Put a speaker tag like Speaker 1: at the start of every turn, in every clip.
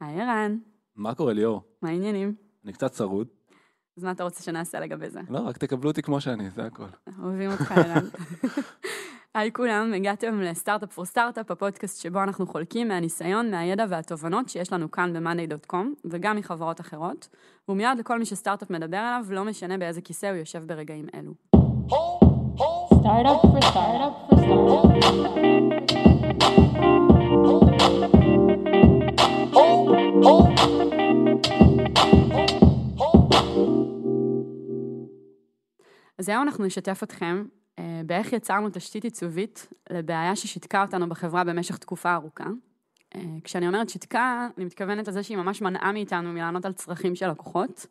Speaker 1: היי ערן,
Speaker 2: מה קורה ליאור?
Speaker 1: מה העניינים?
Speaker 2: אני קצת צרוד.
Speaker 1: אז מה אתה רוצה שנעשה לגבי זה?
Speaker 2: לא, רק תקבלו אותי כמו שאני, זה הכל.
Speaker 1: אוהבים אותך ערן. היי כולם, הגעתם לסטארט-אפ פור סטארט-אפ, הפודקאסט שבו אנחנו חולקים מהניסיון, מהידע והתובנות שיש לנו כאן ב-monday.com, וגם מחברות אחרות. והוא מיועד לכל מי שסטארט-אפ מדבר עליו, לא משנה באיזה כיסא הוא יושב ברגעים אלו.
Speaker 3: Startup for startup for startup.
Speaker 1: אז היום אנחנו נשתף אתכם אה, באיך יצרנו תשתית עיצובית לבעיה ששיתקה אותנו בחברה במשך תקופה ארוכה. אה, כשאני אומרת שיתקה, אני מתכוונת לזה שהיא ממש מנעה מאיתנו מלענות על צרכים של לקוחות.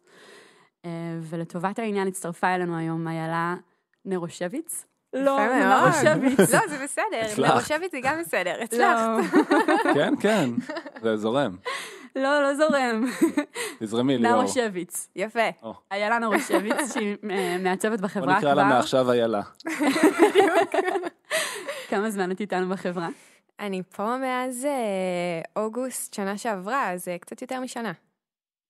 Speaker 1: אה, ולטובת העניין הצטרפה אלינו היום איילה נרושביץ. לא. נרושביץ.
Speaker 4: לא, זה בסדר. לרושבת זה גם בסדר,
Speaker 1: לא,
Speaker 4: הצלחת.
Speaker 2: כן, כן, זה זורם.
Speaker 1: לא, לא זורם.
Speaker 2: תזרמי ליאור.
Speaker 1: נרושביץ.
Speaker 4: יפה.
Speaker 1: איילה נרושביץ, שהיא אה, מעצבת
Speaker 2: בוא
Speaker 1: בחברה
Speaker 2: נקרא לה
Speaker 1: כבר.
Speaker 2: מעכשיו איילה.
Speaker 1: כמה זמן את איתנו בחברה?
Speaker 4: אני פה מאז אה, אוגוסט שנה שעברה, אז אה, קצת יותר משנה,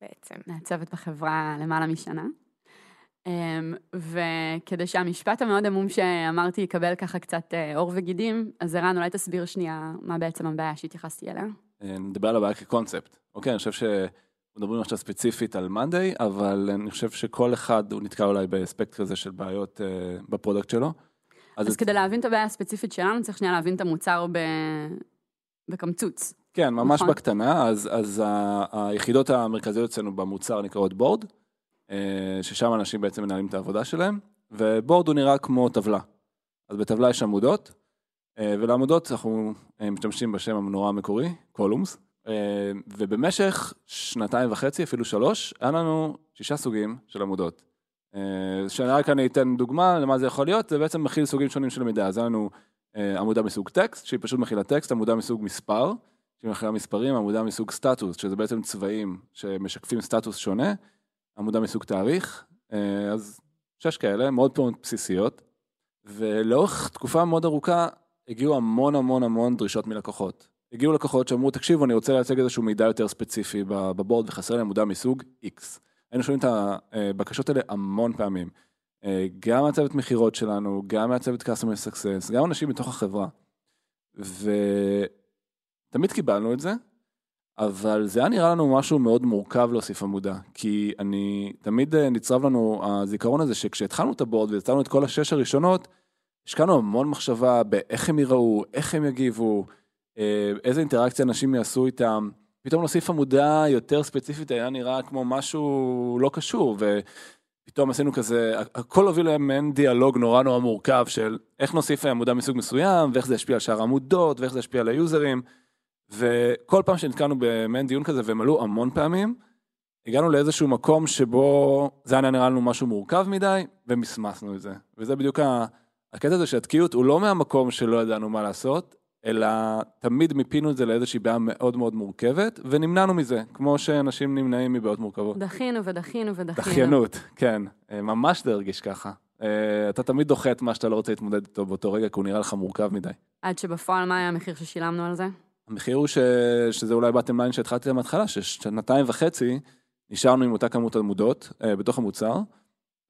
Speaker 4: בעצם.
Speaker 1: מעצבת בחברה למעלה משנה. אמ, וכדי שהמשפט המאוד עמום שאמרתי יקבל ככה קצת עור וגידים, אז ערן, אולי תסביר שנייה מה בעצם הבעיה שהתייחסתי אליה.
Speaker 2: נדבר על הבעיה כקונספט. אוקיי, אני חושב שמדברים עכשיו ספציפית על monday, אבל אני חושב שכל אחד הוא נתקע אולי באספקט כזה של בעיות אה, ב product שלו.
Speaker 1: אז
Speaker 2: את-
Speaker 1: כדי להבין את הבעיה הספציפית שלנו, צריך שנייה להבין את המוצר ב... בקמצוץ.
Speaker 2: כן, ממש
Speaker 1: נכון.
Speaker 2: בקטנה, אז, אז ה- היחידות המרכזיות אצלנו במוצר נקראות board, אה, ששם אנשים בעצם מנהלים את העבודה שלהם, ו board הוא נראה כמו טבלה. אז בטבלה יש עמודות, ולעמודות אנחנו אה, משתמשים בשם המנורה המקורי, קולומס, אה, ובמשך שנתיים וחצי, אפילו שלוש, היה לנו שישה סוגים של עמודות. אה, שרק אני אתן דוגמה למה זה יכול להיות, זה בעצם מכיל סוגים שונים של מידע, אז היה לנו אה, עמודה מסוג טקסט, שהיא פשוט מכילה טקסט, עמודה מסוג מספר, שהיא מכילה מספרים, עמודה מסוג סטטוס, שזה בעצם צבעים שמשקפים סטטוס שונה, עמודה מסוג תאריך, אה, אז שש כאלה, מאוד מאוד בסיסיות, ולאורך תקופה מאוד ארוכה הגיעו המון המון המון דרישות מלקוחות. הגיעו לקוחות שאמרו, תקשיבו, אני רוצה להציג איזשהו מידע יותר ספציפי בבורד וחסר לי עמודה מסוג X. היינו שומעים את הבקשות האלה המון פעמים. אה, גם מהצוות מכירות שלנו, גם מהצוות customer success, גם אנשים מתוך החברה. ותמיד קיבלנו את זה, אבל זה היה נראה לנו משהו מאוד מורכב להוסיף עמודה, כי אני, תמיד אה, נצרב לנו הזיכרון הזה שכשהתחלנו את הבורד ויצרנו את כל השש הראשונות, השקענו המון מחשבה באיך הם ייראו, איך הם יגיבו, אה, איזה אינטראקציה אנשים יעשו איתם. פתאום להוסיף עמודה יותר ספציפית היה נראה כמו משהו לא קשור, ופתאום עשינו כזה, הכל הוביל למעין דיאלוג נורא נורא מורכב של איך נוסיף עמודה מסוג מסוים, ואיך זה ישפיע על שאר העמודות, ואיך זה ישפיע על היוזרים. וכל פעם שנתקענו במעין דיון כזה, והם עלו המון פעמים, הגענו לאיזשהו מקום שבו זה היה נראה לנו משהו מורכב מדי, ומסמסנו את זה. וזה בדיוק ה- הקטע הזה שהתקיעות הוא לא מהמקום שלא ידענו מה לעשות, אלא תמיד מיפינו את זה לאיזושהי בעיה מאוד מאוד מורכבת, ונמנענו מזה, כמו שאנשים נמנעים מבעיות מורכבות.
Speaker 1: דחינו ודחינו ודחינו.
Speaker 2: דחיינות, כן, אה, ממש זה הרגיש ככה. אה, אתה תמיד דוחה את מה שאתה לא רוצה להתמודד איתו באותו רגע, כי הוא נראה לך מורכב מדי.
Speaker 1: עד שבפועל מה היה המחיר ששילמנו על זה?
Speaker 2: המחיר הוא ש... שזה אולי בטם ליין שהתחלתי מההתחלה, ששנתיים וחצי נשארנו עם אותה כמות עמודות אה, בתוך המוצר,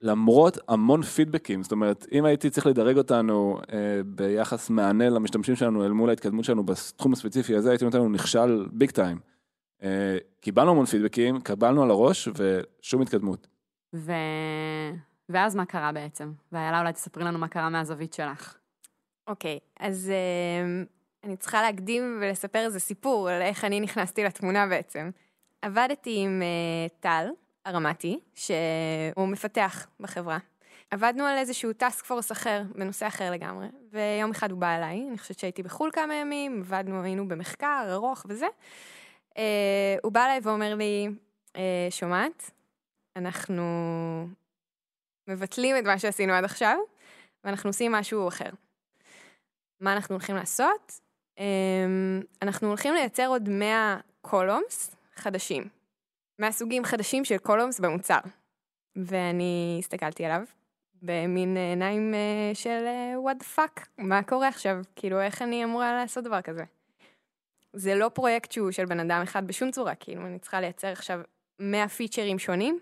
Speaker 2: למרות המון פידבקים, זאת אומרת, אם הייתי צריך לדרג אותנו אה, ביחס מענה למשתמשים שלנו אל מול ההתקדמות שלנו בתחום הספציפי הזה, הייתי נותן לנו נכשל ביג טיים. אה, קיבלנו המון פידבקים, קבלנו על הראש ושום התקדמות.
Speaker 1: ו... ואז מה קרה בעצם? ואיילה, אולי תספרי לנו מה קרה מהזווית שלך.
Speaker 4: אוקיי, אז אה, אני צריכה להקדים ולספר איזה סיפור על איך אני נכנסתי לתמונה בעצם. עבדתי עם אה, טל הרמתי, שהוא מפתח בחברה. עבדנו על איזשהו טאסק פורס אחר, בנושא אחר לגמרי, ויום אחד הוא בא אליי, אני חושבת שהייתי בחו"ל כמה ימים, עבדנו, היינו במחקר ארוך וזה. אה, הוא בא אליי ואומר לי, אה, שומעת, אנחנו מבטלים את מה שעשינו עד עכשיו, ואנחנו עושים משהו אחר. מה אנחנו הולכים לעשות? אמ, אנחנו הולכים לייצר עוד 100 columns חדשים. מהסוגים חדשים של columns במוצר. ואני הסתכלתי עליו במין עיניים אה, של אה, what the fuck, מה קורה עכשיו? כאילו, איך אני אמורה לעשות דבר כזה? זה לא פרויקט שהוא של בן אדם אחד בשום צורה, כאילו, אני צריכה לייצר עכשיו 100 פיצ'רים שונים.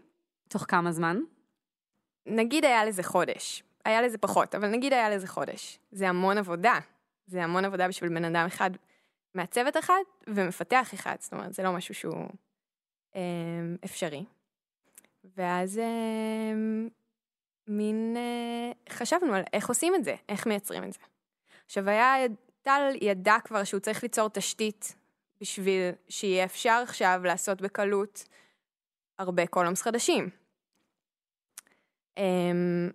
Speaker 1: תוך כמה זמן?
Speaker 4: נגיד היה לזה חודש, היה לזה פחות, אבל נגיד היה לזה חודש. זה המון עבודה. זה המון עבודה בשביל בן אדם אחד מהצוות אחד ומפתח אחד, זאת אומרת, זה לא משהו שהוא אפשרי. ואז אה, מין אה, חשבנו על איך עושים את זה, איך מייצרים את זה. עכשיו היה, טל ידע כבר שהוא צריך ליצור תשתית בשביל שיהיה אפשר עכשיו לעשות בקלות הרבה קולומס חדשים. אמ,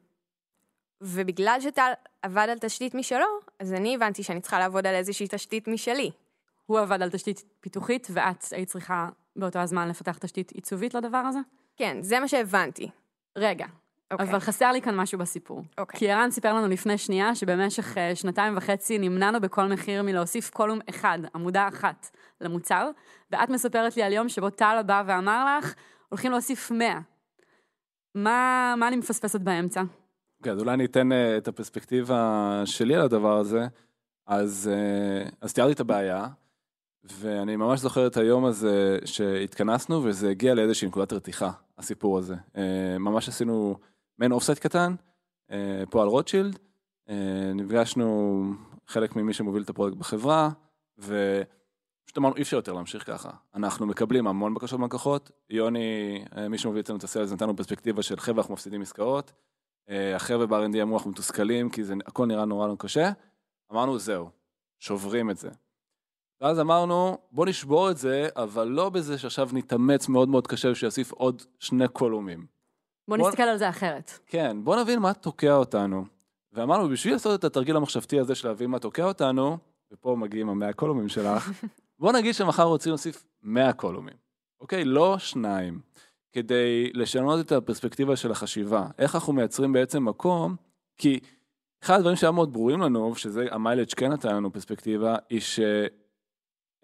Speaker 4: ובגלל שטל עבד על תשתית משלו, אז אני הבנתי שאני צריכה לעבוד על איזושהי תשתית משלי.
Speaker 1: הוא עבד על תשתית פיתוחית, ואת היית צריכה באותו הזמן לפתח תשתית עיצובית לדבר הזה?
Speaker 4: כן, זה מה שהבנתי.
Speaker 1: רגע,
Speaker 4: אוקיי.
Speaker 1: אבל חסר לי כאן משהו בסיפור.
Speaker 4: אוקיי.
Speaker 1: כי ערן סיפר לנו לפני שנייה שבמשך אה, שנתיים וחצי נמנענו בכל מחיר מלהוסיף קולום אחד, עמודה אחת, למוצר, ואת מספרת לי על יום שבו טל בא ואמר לך, הולכים להוסיף 100. מה, מה אני מפספסת באמצע?
Speaker 2: אוקיי, אז אולי אני אתן אה, את הפרספקטיבה שלי על הדבר הזה. אז, אה, אז תיארתי את הבעיה, ואני ממש זוכר את היום הזה שהתכנסנו, וזה הגיע לאיזושהי נקודת רתיחה, הסיפור הזה. אה, ממש עשינו מעין offsite קטן, אה, פה על רוטשילד, אה, נפגשנו חלק ממי שמוביל את הפרויקט בחברה, ופשוט אמרנו, אי אפשר יותר להמשיך ככה. אנחנו מקבלים המון בקשות מהלקוחות, יוני, מי שמוביל אצלנו את הסיילס, נתנו פרספקטיבה של חבר'ה, אנחנו מפסידים עסקאות. החבר'ה ב-R&D אמרו, אנחנו מתוסכלים, כי זה הכל נראה נורא נורא קשה. אמרנו, זהו, שוברים את זה. ואז אמרנו, בוא נשבור את זה, אבל לא בזה שעכשיו נתאמץ מאוד מאוד קשה ושיוסיף עוד שני קולומים.
Speaker 1: בוא
Speaker 2: בוא-
Speaker 1: נסתכל על זה אחרת.
Speaker 2: כן, בוא נבין מה תוקע אותנו. ואמרנו, בשביל לעשות את התרגיל המחשבתי הזה של להבין מה תוקע אותנו, ופה מגיעים המאה קולומים שלך, בוא נגיד שמחר רוצים להוסיף 100 קולומים, אוקיי? לא שניים. כדי לשנות את הפרספקטיבה של החשיבה. איך אנחנו מייצרים בעצם מקום, כי אחד הדברים שהיה מאוד ברורים לנו, שזה המיילג' כן נתן לנו פרספקטיבה, היא ש...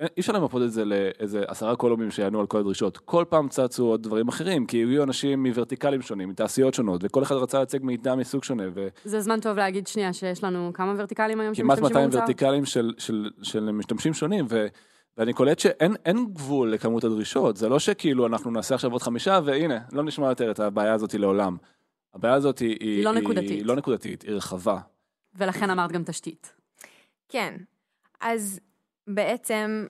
Speaker 2: אי אפשר למפות את זה לאיזה עשרה קולומים שיענו על כל הדרישות. כל פעם צצו עוד דברים אחרים, כי הגיעו אנשים מוורטיקלים שונים, מתעשיות שונות, וכל אחד רצה להציג מידע מסוג שונה,
Speaker 1: זה זמן טוב להגיד שנייה שיש לנו כמה ורטיקלים היום שמשתמשים
Speaker 2: 200
Speaker 1: במוצר?
Speaker 2: ורטיקלים של, של, של משתמשים שונים, ו, ואני קולט שאין אין גבול לכמות הדרישות. זה לא שכאילו אנחנו נעשה עכשיו עוד חמישה, והנה, לא נשמע יותר את הבעיה הזאת לעולם. הבעיה הזאת היא...
Speaker 1: היא לא נקודתית.
Speaker 2: היא לא נקודתית, היא רחבה.
Speaker 1: ולכן אמרת גם תשתית.
Speaker 4: כן. אז בעצם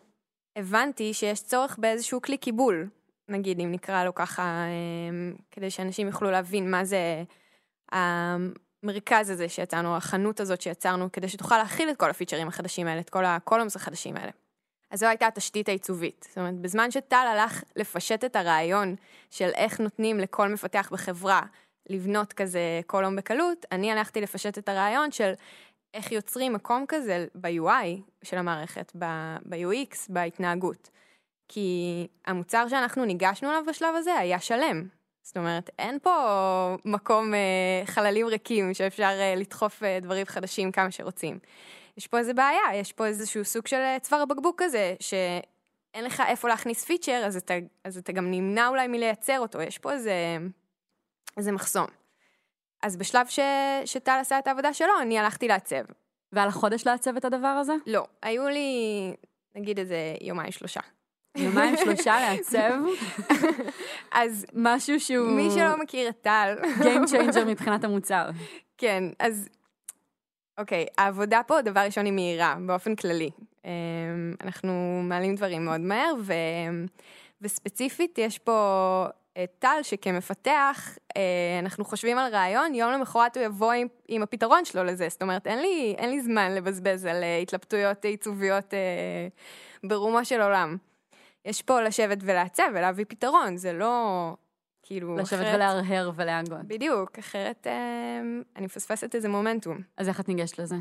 Speaker 4: הבנתי שיש צורך באיזשהו כלי קיבול, נגיד, אם נקרא לו ככה, אמ, כדי שאנשים יוכלו להבין מה זה המרכז הזה שיצרנו, החנות הזאת שיצרנו, כדי שתוכל להכיל את כל הפיצ'רים החדשים האלה, את כל הקולומס החדשים האלה. אז זו הייתה התשתית העיצובית. זאת אומרת, בזמן שטל הלך לפשט את הרעיון של איך נותנים לכל מפתח בחברה לבנות כזה קולום בקלות, אני הלכתי לפשט את הרעיון של איך יוצרים מקום כזה ב-UI של המערכת, ב-UX, בהתנהגות. כי המוצר שאנחנו ניגשנו אליו בשלב הזה היה שלם. זאת אומרת, אין פה מקום אה, חללים ריקים שאפשר אה, לדחוף אה, דברים חדשים כמה שרוצים. יש פה איזה בעיה, יש פה איזשהו סוג של אה, צוואר הבקבוק כזה, שאין לך איפה להכניס פיצ'ר, אז אתה, אז אתה גם נמנע אולי מלייצר אותו, יש פה איזה, איזה מחסום. אז בשלב ש, שטל עשה את העבודה שלו, אני הלכתי לעצב.
Speaker 1: ועל החודש לעצב את הדבר הזה?
Speaker 4: לא, היו לי, נגיד איזה יומיים שלושה.
Speaker 1: יומיים שלושה לעצב,
Speaker 4: אז
Speaker 1: משהו שהוא
Speaker 4: מי שלא מכיר את טל,
Speaker 1: Game changer מבחינת המוצר.
Speaker 4: כן, אז אוקיי, העבודה פה, דבר ראשון, היא מהירה, באופן כללי. אמ, אנחנו מעלים דברים מאוד מהר, ו... וספציפית, יש פה טל שכמפתח, אה, אנחנו חושבים על רעיון, יום למחרת הוא יבוא עם, עם הפתרון שלו לזה. זאת אומרת, אין לי, אין לי זמן לבזבז על אה, התלבטויות עיצוביות אה, ברומו של עולם. יש פה לשבת ולעצב ולהביא פתרון, זה לא כאילו...
Speaker 1: לשבת
Speaker 4: אחרת-
Speaker 1: ולהרהר ולהגות.
Speaker 4: בדיוק, אחרת אה, אני מפספסת איזה מומנטום.
Speaker 1: אז איך את ניגשת לזה?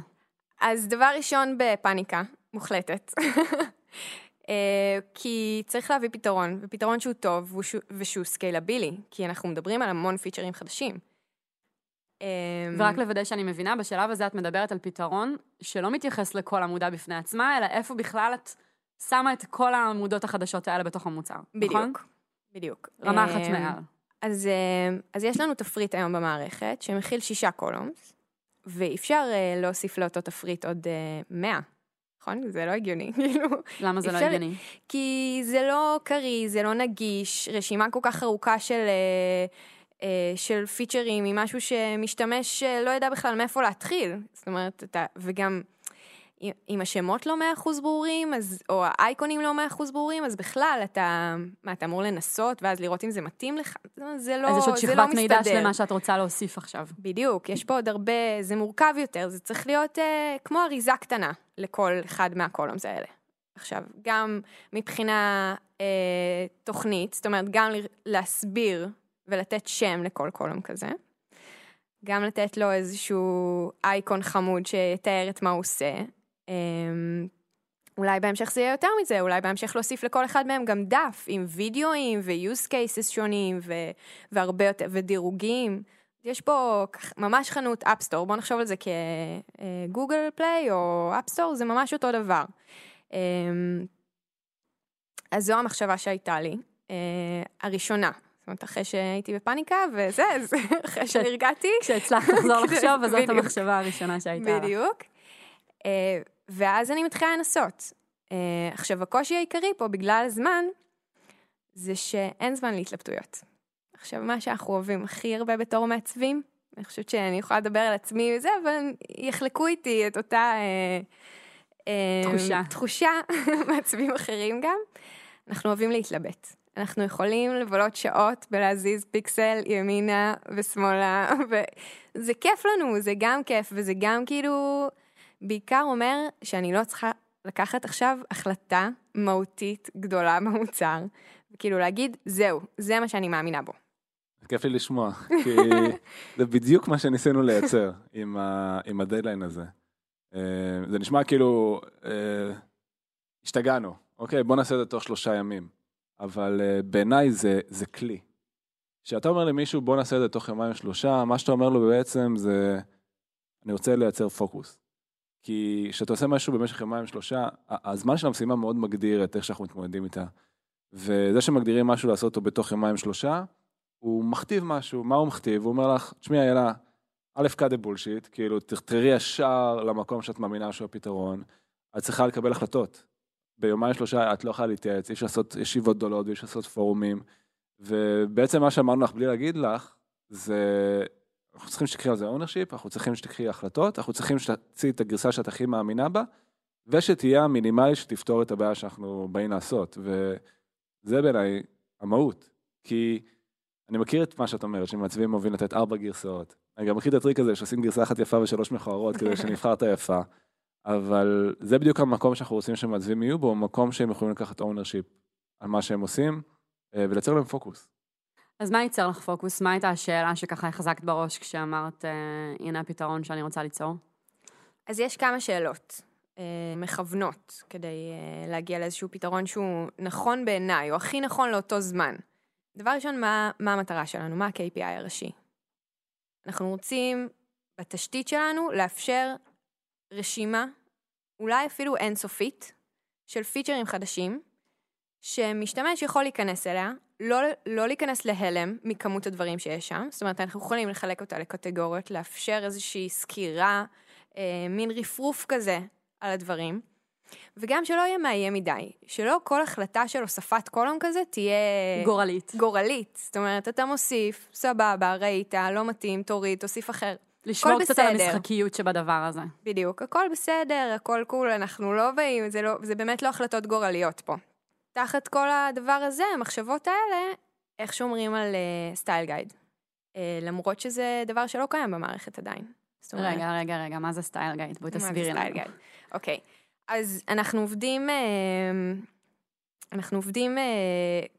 Speaker 4: אז דבר ראשון בפאניקה מוחלטת. אה, כי צריך להביא פתרון, ופתרון שהוא טוב ושהוא- סקיילבילי, כי אנחנו מדברים על המון פיצ'רים חדשים. אה,
Speaker 1: ורק לוודא שאני מבינה, בשלב הזה את מדברת על פתרון שלא מתייחס לכל עמודה בפני עצמה, אלא איפה בכלל את שמה את כל העמודות החדשות האלה בתוך המוצר, נכון?
Speaker 4: בדיוק, בדיוק.
Speaker 1: רמה אחת
Speaker 4: אה,
Speaker 1: מעל.
Speaker 4: אז, אה, אז יש לנו תפריט היום במערכת שמכיל שישה קולומס, ואפשר אה, להוסיף לאותו תפריט עוד אה, מאה. נכון? זה לא הגיוני, כאילו.
Speaker 1: למה זה לא הגיוני?
Speaker 4: כי זה לא קריא, זה לא נגיש, רשימה כל כך ארוכה של, אה, אה, של פיצ'רים ממשהו שמשתמש אה, לא ידע בכלל מאיפה להתחיל. זאת אומרת, אתה, וגם אם- השמות לא מאה אחוז ברורים, אז, או האייקונים לא מאה אחוז ברורים, אז בכלל אתה, מה, אתה אמור לנסות ואז לראות אם זה מתאים לך? זה לא,
Speaker 1: אז יש עוד
Speaker 4: לא
Speaker 1: שכבת מידע
Speaker 4: מסתדר.
Speaker 1: שלמה שאת רוצה להוסיף עכשיו.
Speaker 4: בדיוק, יש פה עוד הרבה, זה מורכב יותר, זה צריך להיות אה, כמו אריזה קטנה לכל אחד מהקולומס האלה. עכשיו, גם מבחינה אה, תוכנית, זאת אומרת, גם להסביר ולתת שם לכל קולום כזה, גם לתת לו איזשהו אייקון חמוד שיתאר את מה הוא עושה. אה, אולי בהמשך זה יהיה יותר מזה, אולי בהמשך להוסיף לכל אחד מהם גם דף עם וידאוים ו-use cases שונים ו- והרבה יותר, ודירוגים. יש פה ממש חנות App Store, בואו נחשוב על זה כ Google Play או App Store, זה ממש אותו דבר. אמ, אז זו המחשבה שהייתה לי, אה, הראשונה. זאת אומרת, אחרי שהייתי בפאניקה, וזה, אז אחרי שנרגעתי.
Speaker 1: כשהצלחת לחזור לחשוב, אז זאת. המחשבה הראשונה שהייתה.
Speaker 4: בדיוק. ואז אני מתחילה לנסות. אה, עכשיו, הקושי העיקרי פה, בגלל הזמן, זה שאין זמן להתלבטויות. עכשיו, מה שאנחנו אוהבים הכי הרבה בתור מעצבים, אני חושבת שאני יכולה לדבר על עצמי וזה, אבל יחלקו איתי את אותה... אה, אה,
Speaker 1: תחושה.
Speaker 4: תחושה, מעצבים אחרים גם. אנחנו אוהבים להתלבט. אנחנו יכולים לבלות שעות בלהזיז פיקסל ימינה ושמאלה, וזה כיף לנו, זה גם כיף, וזה גם כאילו, בעיקר אומר שאני לא צריכה לקחת עכשיו החלטה מהותית גדולה במוצר, וכאילו להגיד, זהו, זה מה שאני מאמינה בו.
Speaker 2: כיף לי לשמוע, כי זה בדיוק מה שניסינו לייצר עם, ה, עם הדדליין הזה. אה, זה נשמע כאילו, אה, השתגענו, אוקיי, בוא נעשה את זה תוך שלושה ימים. אבל אה, בעיניי זה, זה כלי. כשאתה אומר למישהו בוא נעשה את זה תוך יומיים שלושה, מה שאתה אומר לו בעצם זה, אני רוצה לייצר פוקוס. כי כשאתה עושה משהו במשך יומיים שלושה, הזמן של המשימה מאוד מגדיר את איך שאנחנו מתמודדים איתה. וזה שמגדירים משהו לעשות אותו בתוך יומיים שלושה, הוא מכתיב משהו, מה הוא מכתיב? הוא אומר לך, תשמעי איילה, א' the bullshit, כאילו תחתרי ישר למקום שאת מאמינה שהוא הפתרון, את צריכה לקבל החלטות. ביומיים שלושה את לא יכולה להתייעץ, אי אפשר לעשות ישיבות גדולות ואי אפשר לעשות פורומים, ובעצם מה שאמרנו לך בלי להגיד לך, זה, אנחנו צריכים שתקחי על זה ownership, אנחנו צריכים שתקחי החלטות, אנחנו צריכים שתציעי את הגרסה שאת הכי מאמינה בה, ושתהיה המינימלי שתפתור את הבעיה שאנחנו באים לעשות, וזה בעיניי המהות, כי אני מכיר את מה שאת אומרת, שמעצבים אוהבים לתת ארבע גרסאות. אני גם מכיר את הטריק הזה שעושים גרסה אחת יפה ושלוש מכוערות כדי שנבחר את היפה. אבל זה בדיוק המקום שאנחנו רוצים שמעצבים יהיו בו, מקום שהם יכולים לקחת ownership על מה שהם עושים אה, ולייצר להם פוקוס.
Speaker 1: אז מה ייצר לך פוקוס? מה הייתה השאלה שככה החזקת בראש כשאמרת, אה, הנה הפתרון שאני רוצה ליצור?
Speaker 4: אז יש כמה שאלות אה, מכוונות כדי אה, להגיע לאיזשהו פתרון שהוא נכון בעיניי, או הכי נכון לאותו זמן. דבר ראשון, מה, מה המטרה שלנו? מה ה-KPI הראשי? אנחנו רוצים בתשתית שלנו לאפשר רשימה, אולי אפילו אינסופית, של פיצ'רים חדשים, שמשתמש יכול להיכנס אליה, לא, לא להיכנס להלם מכמות הדברים שיש שם, זאת אומרת, אנחנו יכולים לחלק אותה לקטגוריות, לאפשר איזושהי סקירה, אה, מין רפרוף כזה על הדברים, וגם שלא יהיה מאיים מדי, שלא כל החלטה של הוספת קולום כזה תהיה
Speaker 1: גורלית.
Speaker 4: גורלית. זאת אומרת, אתה מוסיף, סבבה, ראית, לא מתאים, תוריד, תוסיף אחר.
Speaker 1: לשמור קצת על
Speaker 4: בסדר.
Speaker 1: המשחקיות שבדבר הזה.
Speaker 4: בדיוק, הכל בסדר, הכל cool, אנחנו לא באים, זה, לא, זה באמת לא החלטות גורליות פה. תחת כל הדבר הזה, המחשבות האלה, איך שומרים על style guide. אה, למרות שזה דבר שלא קיים במערכת עדיין.
Speaker 1: רגע, רגע, רגע, מה זה style guide? בואי תסבירי לנו.
Speaker 4: אוקיי, אז אנחנו עובדים, אה, אנחנו עובדים אה,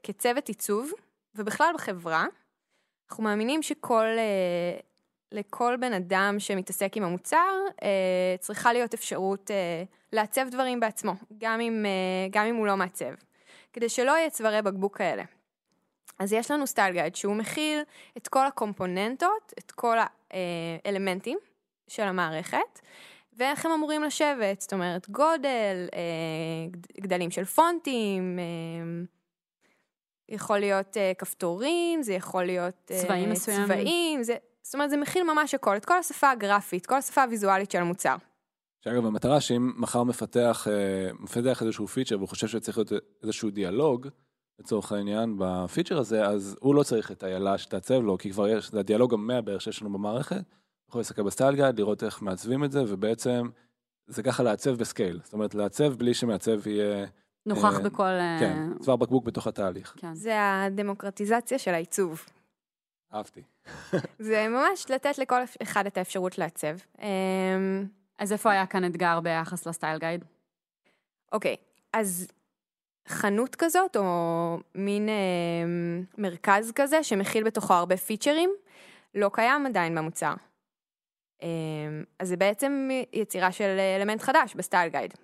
Speaker 4: כצוות עיצוב, ובכלל בחברה, אנחנו מאמינים שכל, אה, לכל בן אדם שמתעסק עם המוצר, אה, צריכה להיות אפשרות אה, לעצב דברים בעצמו, גם אם, אה, גם אם הוא לא מעצב, כדי שלא יהיה צווארי בקבוק כאלה. אז יש לנו סטייל גייד שהוא מכיל את כל הקומפוננטות, את כל האלמנטים של המערכת, ואיך הם אמורים לשבת, זאת אומרת גודל, אה, גד- גדלים של פונטים, אה, יכול להיות אה, כפתורים, זה יכול להיות
Speaker 1: צבעים מסוימים.
Speaker 4: צבעים, זה, זאת אומרת זה מכיל ממש הכל, את כל השפה הגרפית, כל השפה הוויזואלית של המוצר.
Speaker 2: שאגב, המטרה שאם מחר מפתח, אה, מפתח איזשהו פיצ'ר והוא חושב שצריך להיות איזשהו דיאלוג, לצורך העניין, בפיצ'ר הזה, אז הוא לא צריך את איילה שתעצב לו, כי כבר יש, זה הדיאלוג המאה בערך שיש לנו במערכת, יכול להסתכל ב style guide, לראות איך מעצבים את זה, ובעצם זה ככה לעצב בסקייל. זאת אומרת, לעצב בלי שמעצב יהיה,
Speaker 1: נוכח
Speaker 2: אה,
Speaker 1: בכל... אה,
Speaker 2: כן, צוואר בקבוק בתוך התהליך.
Speaker 1: כן.
Speaker 4: זה הדמוקרטיזציה של העיצוב.
Speaker 2: אהבתי.
Speaker 4: זה ממש לתת לכל אחד את האפשרות לעצב.
Speaker 1: אז איפה היה כאן אתגר ביחס לסטייל גייד?
Speaker 4: אוקיי, אז חנות כזאת, או מין אה, מרכז כזה, שמכיל בתוכו הרבה פיצ'רים, לא קיים עדיין במוצר. אה, אז זה בעצם יצירה של אלמנט חדש בסטייל גייד.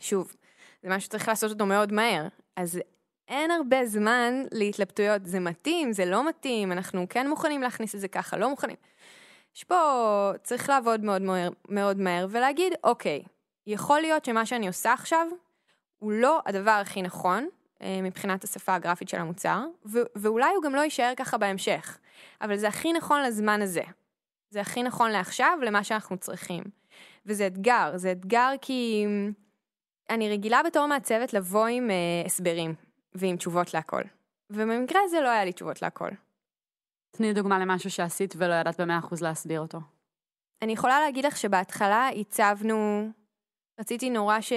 Speaker 4: שוב, זה משהו שצריך לעשות אותו מאוד מהר, אז אין הרבה זמן להתלבטויות, זה מתאים, זה לא מתאים, אנחנו כן מוכנים להכניס את זה ככה, לא מוכנים. יש פה, צריך לעבוד מאוד מהר, מאוד מהר ולהגיד, אוקיי, יכול להיות שמה שאני עושה עכשיו הוא לא הדבר הכי נכון אה, מבחינת השפה הגרפית של המוצר, ו- ואולי הוא גם לא יישאר ככה בהמשך, אבל זה הכי נכון לזמן הזה. זה הכי נכון לעכשיו, למה שאנחנו צריכים. וזה אתגר, זה אתגר כי אני רגילה בתור מעצבת לבוא עם אה, הסברים ועם תשובות להכל. ובמקרה הזה לא היה לי תשובות להכל.
Speaker 1: תני דוגמה למשהו שעשית ולא ידעת במאה אחוז להסביר אותו.
Speaker 4: אני יכולה להגיד לך שבהתחלה הצבנו, רציתי נורא ש...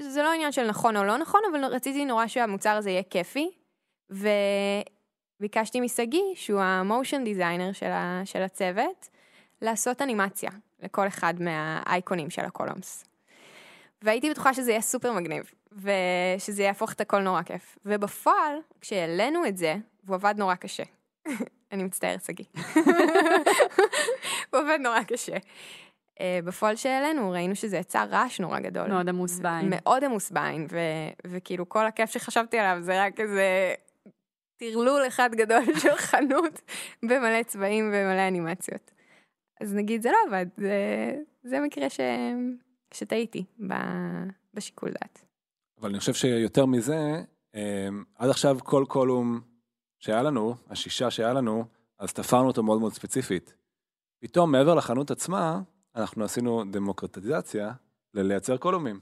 Speaker 4: זה לא עניין של נכון או לא נכון, אבל רציתי נורא שהמוצר הזה יהיה כיפי, וביקשתי משגיא, שהוא המושן דיזיינר של, ה... של הצוות, לעשות אנימציה לכל אחד מהאייקונים של הקולומס. והייתי בטוחה שזה יהיה סופר מגניב, ושזה יהפוך את הכל נורא כיף. ובפועל, כשהעלינו את זה, והוא עבד נורא קשה. אני מצטערת, שגיא. הוא עובד נורא קשה. Uh, בפועל שהעלינו, ראינו שזה יצר רעש נורא גדול.
Speaker 1: מאוד עמוס בעין.
Speaker 4: מאוד עמוס בעין, ו- וכאילו כל הכיף שחשבתי עליו זה רק איזה טרלול אחד גדול של חנות במלא צבעים ומלא אנימציות. אז נגיד זה לא עבד, זה, זה מקרה ש... שטעיתי ב- בשיקול דעת.
Speaker 2: אבל אני חושב שיותר מזה, אה, עד עכשיו כל קולום שהיה לנו, השישה שהיה לנו, אז תפרנו אותו מאוד מאוד ספציפית. פתאום מעבר לחנות עצמה, אנחנו עשינו דמוקרטיזציה ללייצר קולומים.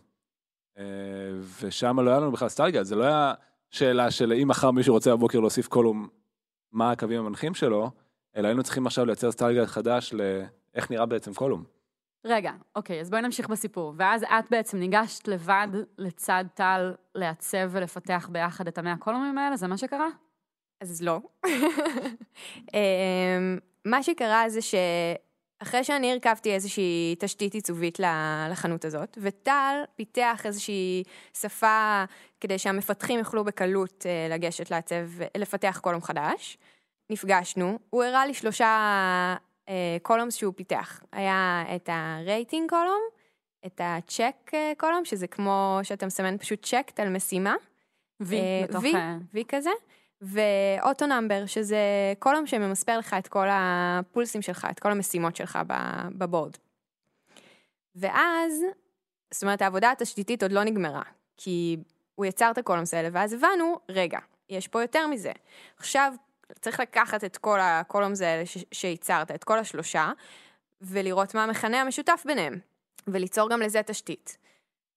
Speaker 2: אה, ושם לא היה לנו בכלל סטייגד, זה לא היה שאלה של אם מחר מישהו רוצה בבוקר להוסיף קולום, מה הקווים המנחים שלו, אלא היינו צריכים עכשיו לייצר סטייגד חדש לאיך נראה בעצם קולום.
Speaker 1: רגע, אוקיי, אז בואי נמשיך בסיפור. ואז את בעצם ניגשת לבד לצד טל לעצב ולפתח ביחד את המאה קולומים האלה, זה מה שקרה?
Speaker 4: אז לא. אמ, מה שקרה זה שאחרי שאני הרכבתי איזושהי תשתית עיצובית לחנות הזאת, וטל פיתח איזושהי שפה כדי שהמפתחים יוכלו בקלות אה, לגשת לעצב, לפתח column חדש, נפגשנו, הוא הראה לי שלושה אה, columns שהוא פיתח. היה את ה rating column, את הצ'ק אה, column, שזה כמו שאתה מסמן פשוט checked על משימה.
Speaker 1: וי, בתוך...
Speaker 4: וי,
Speaker 1: אה,
Speaker 4: וי כזה, ו auto number, שזה column שממספר לך את כל הפולסים שלך, את כל המשימות שלך ב board. ואז, זאת אומרת, העבודה התשתיתית עוד לא נגמרה, כי הוא יצר את ה columns האלה, ואז הבנו, רגע, יש פה יותר מזה. עכשיו, צריך לקחת את כל ה columns האלה שייצרת, את כל השלושה, ולראות מה המכנה המשותף ביניהם, וליצור גם לזה תשתית.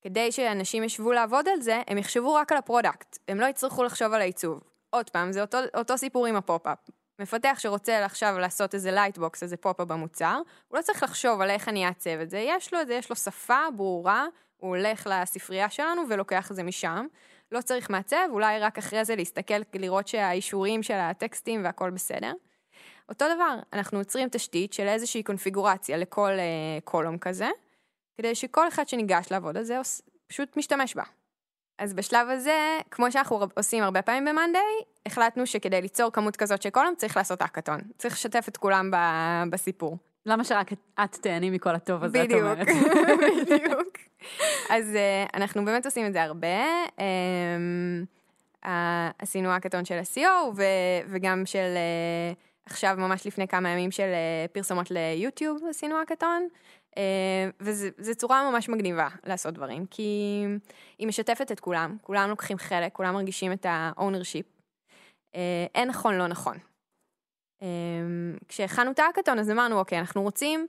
Speaker 4: כדי שאנשים ישבו לעבוד על זה, הם יחשבו רק על ה product, הם לא יצטרכו לחשוב על העיצוב. עוד פעם, זה אותו, אותו סיפור עם הפופ-אפ. מפתח שרוצה עכשיו לעשות איזה lightbox, איזה פופ-אפ במוצר, הוא לא צריך לחשוב על איך אני אעצב את זה, יש לו את זה, יש לו שפה ברורה, הוא הולך לספרייה שלנו ולוקח את זה משם. לא צריך מעצב, אולי רק אחרי זה להסתכל, לראות שהאישורים של הטקסטים והכל בסדר. אותו דבר, אנחנו יוצרים תשתית של איזושהי קונפיגורציה לכל אה, column כזה, כדי שכל אחד שניגש לעבוד על זה פשוט משתמש בה. אז בשלב הזה, כמו שאנחנו עושים הרבה פעמים ב-Monday, החלטנו שכדי ליצור כמות כזאת של קולום צריך לעשות האקתון. צריך לשתף את כולם ב- בסיפור.
Speaker 1: למה שרק את- את תהני מכל הטוב הזה, את
Speaker 4: בדיוק,
Speaker 1: אומרת?
Speaker 4: בדיוק. אז אה, אנחנו באמת עושים את זה הרבה. אמ, עשינו האקתון של ה-CO וגם של אה, עכשיו ממש לפני כמה ימים של אה, פרסומות ליוטיוב עשינו האקתון. אה, וזו צורה ממש מגניבה לעשות דברים, כי היא משתפת את כולם, כולם לוקחים חלק, כולם מרגישים את ה-ownership. אה, אין נכון, לא נכון. אה, כשהכנו את האקתון אז אמרנו, אוקיי, אנחנו רוצים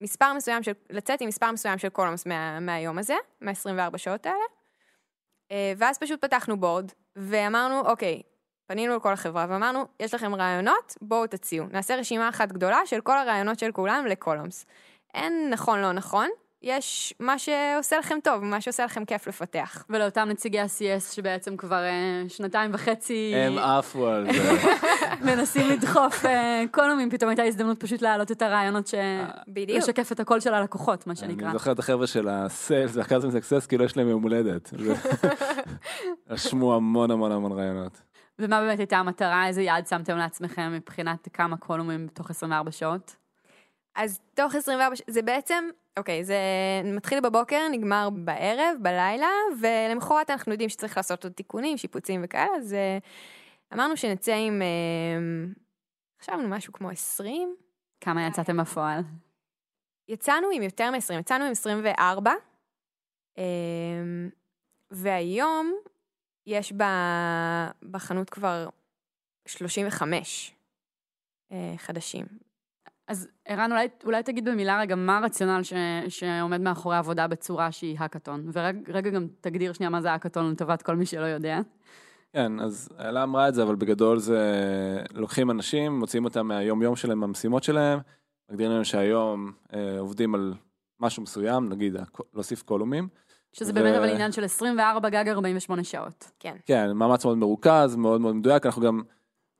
Speaker 4: מספר מסוים של, לצאת עם מספר מסוים של קולומס מה, מהיום הזה, מה-24 שעות האלה. ואז פשוט פתחנו בורד, ואמרנו, אוקיי, פנינו לכל החברה ואמרנו, יש לכם רעיונות, בואו תציעו. נעשה רשימה אחת גדולה של כל הרעיונות של כולם לקולומס. אין נכון, לא נכון, יש מה שעושה לכם טוב, מה שעושה לכם כיף לפתח.
Speaker 1: ולאותם נציגי ה-CS שבעצם כבר אה, שנתיים וחצי
Speaker 2: הם עפו על זה.
Speaker 1: מנסים לדחוף אה, קולומים, פתאום הייתה הזדמנות פשוט להעלות את הרעיונות ש...
Speaker 4: בדיוק.
Speaker 1: לשקף את הקול של הלקוחות, מה שנקרא.
Speaker 2: אני זוכר את החבר'ה של הסיילס והקאזם סקסס, כאילו יש להם יום הולדת. זה- רשמו המון המון המון רעיונות.
Speaker 1: ומה באמת הייתה המטרה? איזה יעד שמתם לעצמכם מבחינת כמה קולומים בתוך 24 שעות?
Speaker 4: אז תוך 24, ש- זה בעצם, אוקיי, זה מתחיל בבוקר, נגמר בערב, בלילה, ולמחרת אנחנו יודעים שצריך לעשות עוד תיקונים, שיפוצים וכאלה, אז אה, אמרנו שנצא עם, אה, חשבנו משהו כמו 20,
Speaker 1: כמה יצאתם בפועל?
Speaker 4: יצאנו עם יותר מ-20, יצאנו עם 24, אה, והיום יש בחנות כבר 35 אה, חדשים.
Speaker 1: אז ערן, אולי, אולי תגיד במילה רגע מה הרציונל ש, שעומד מאחורי עבודה בצורה שהיא האקתון, ורגע גם תגדיר שנייה מה זה האקתון לטובת כל מי שלא יודע.
Speaker 2: כן, אז אלה אמרה את זה, אבל בגדול זה לוקחים אנשים, מוציאים אותם מהיום יום שלהם, מהמשימות שלהם, מגדירים להם שהיום אה, עובדים על משהו מסוים, נגיד להוסיף קולומים.
Speaker 1: שזה
Speaker 2: ו-
Speaker 1: באמת אבל עניין של 24 גג 48 שעות.
Speaker 4: כן.
Speaker 2: כן, מאמץ מאוד מרוכז, מאוד מאוד מדויק, אנחנו גם